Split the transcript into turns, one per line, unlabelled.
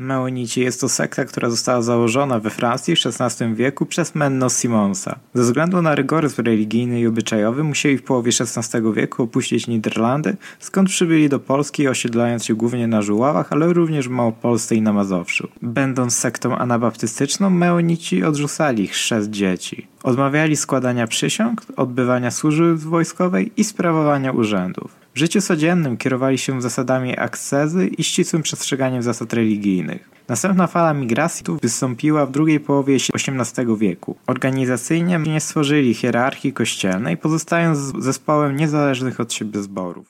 Meonici jest to sekta, która została założona we Francji w XVI wieku przez Menno Simonsa. Ze względu na rygoryzm religijny i obyczajowy musieli w połowie XVI wieku opuścić Niderlandy, skąd przybyli do Polski osiedlając się głównie na Żuławach, ale również w Małopolsce i na Mazowszu. Będąc sektą anabaptystyczną, Meonici odrzucali chrzest dzieci. Odmawiali składania przysiąg, odbywania służby wojskowej i sprawowania urzędów. W życiu codziennym kierowali się zasadami akcezy i ścisłym przestrzeganiem zasad religijnych. Następna fala migracji tu wystąpiła w drugiej połowie XVIII wieku. Organizacyjnie nie stworzyli hierarchii kościelnej, pozostając zespołem niezależnych od siebie zborów.